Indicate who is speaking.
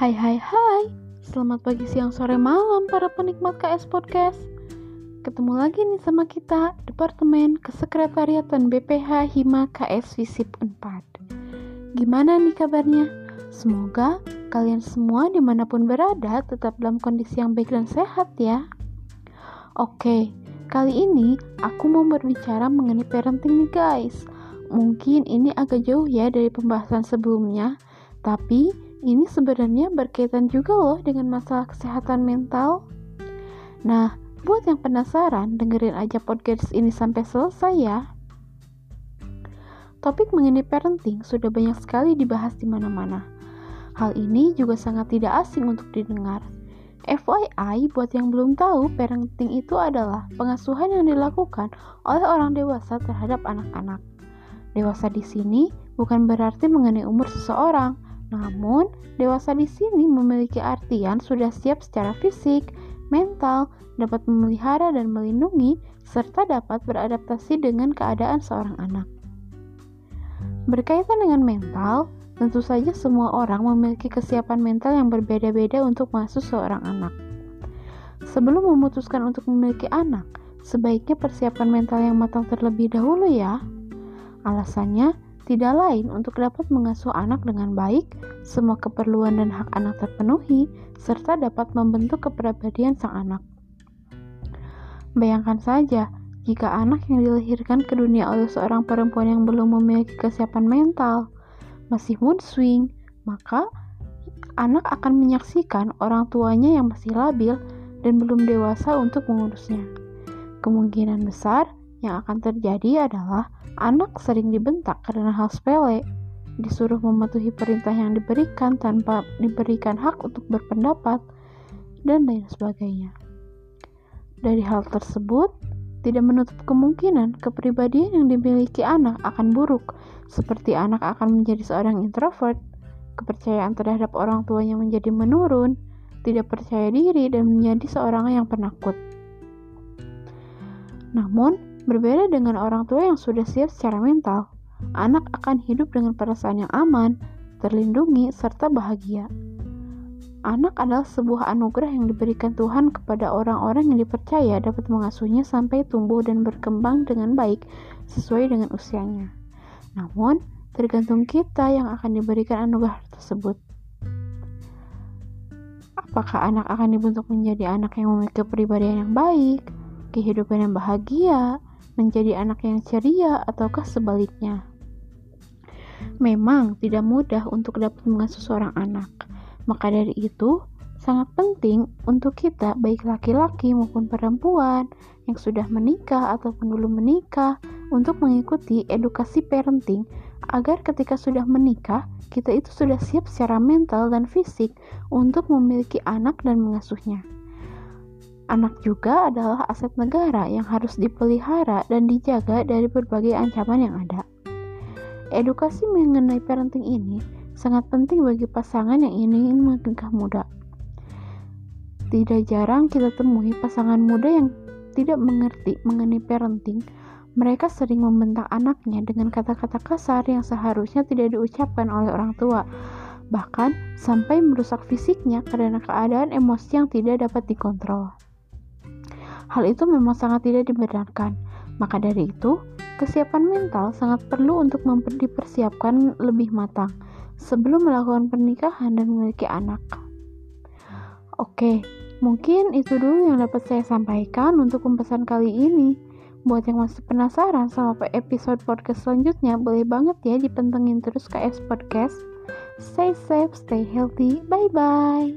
Speaker 1: Hai hai hai, selamat pagi siang sore malam para penikmat KS Podcast. Ketemu lagi nih sama kita, Departemen Kesekretariatan BPH Hima KS Visip 4 Gimana nih kabarnya? Semoga kalian semua di mana pun berada tetap dalam kondisi yang baik dan sehat ya. Oke, kali ini aku mau berbicara mengenai parenting nih guys. Mungkin ini agak jauh ya dari pembahasan sebelumnya Tapi ini sebenarnya berkaitan juga loh dengan masalah kesehatan mental. Nah, buat yang penasaran, dengerin aja podcast ini sampai selesai ya. Topik mengenai parenting sudah banyak sekali dibahas di mana-mana. Hal ini juga sangat tidak asing untuk didengar. FYI, buat yang belum tahu, parenting itu adalah pengasuhan yang dilakukan oleh orang dewasa terhadap anak-anak. Dewasa di sini bukan berarti mengenai umur seseorang, namun, dewasa di sini memiliki artian sudah siap secara fisik, mental, dapat memelihara dan melindungi, serta dapat beradaptasi dengan keadaan seorang anak. Berkaitan dengan mental, tentu saja semua orang memiliki kesiapan mental yang berbeda-beda untuk mengasuh seorang anak. Sebelum memutuskan untuk memiliki anak, sebaiknya persiapkan mental yang matang terlebih dahulu ya. Alasannya, tidak lain untuk dapat mengasuh anak dengan baik, semua keperluan dan hak anak terpenuhi, serta dapat membentuk kepribadian sang anak. Bayangkan saja, jika anak yang dilahirkan ke dunia oleh seorang perempuan yang belum memiliki kesiapan mental, masih mood swing, maka anak akan menyaksikan orang tuanya yang masih labil dan belum dewasa untuk mengurusnya. Kemungkinan besar yang akan terjadi adalah Anak sering dibentak karena hal sepele, disuruh mematuhi perintah yang diberikan tanpa diberikan hak untuk berpendapat, dan lain sebagainya. Dari hal tersebut, tidak menutup kemungkinan kepribadian yang dimiliki anak akan buruk, seperti anak akan menjadi seorang introvert, kepercayaan terhadap orang tuanya menjadi menurun, tidak percaya diri, dan menjadi seorang yang penakut. Namun, Berbeda dengan orang tua yang sudah siap secara mental, anak akan hidup dengan perasaan yang aman, terlindungi, serta bahagia. Anak adalah sebuah anugerah yang diberikan Tuhan kepada orang-orang yang dipercaya dapat mengasuhnya sampai tumbuh dan berkembang dengan baik sesuai dengan usianya. Namun, tergantung kita yang akan diberikan anugerah tersebut. Apakah anak akan dibentuk menjadi anak yang memiliki kepribadian yang baik, kehidupan yang bahagia, menjadi anak yang ceria ataukah sebaliknya. Memang tidak mudah untuk dapat mengasuh seorang anak. Maka dari itu, sangat penting untuk kita baik laki-laki maupun perempuan yang sudah menikah ataupun belum menikah untuk mengikuti edukasi parenting agar ketika sudah menikah kita itu sudah siap secara mental dan fisik untuk memiliki anak dan mengasuhnya. Anak juga adalah aset negara yang harus dipelihara dan dijaga dari berbagai ancaman yang ada. Edukasi mengenai parenting ini sangat penting bagi pasangan yang ingin menikah muda. Tidak jarang kita temui pasangan muda yang tidak mengerti mengenai parenting. Mereka sering membentak anaknya dengan kata-kata kasar yang seharusnya tidak diucapkan oleh orang tua, bahkan sampai merusak fisiknya karena keadaan emosi yang tidak dapat dikontrol. Hal itu memang sangat tidak dibenarkan. Maka dari itu, kesiapan mental sangat perlu untuk dipersiapkan lebih matang sebelum melakukan pernikahan dan memiliki anak. Oke, mungkin itu dulu yang dapat saya sampaikan untuk pembahasan kali ini. Buat yang masih penasaran sama episode podcast selanjutnya, boleh banget ya dipentengin terus ke S Podcast. Stay safe, stay healthy. Bye bye.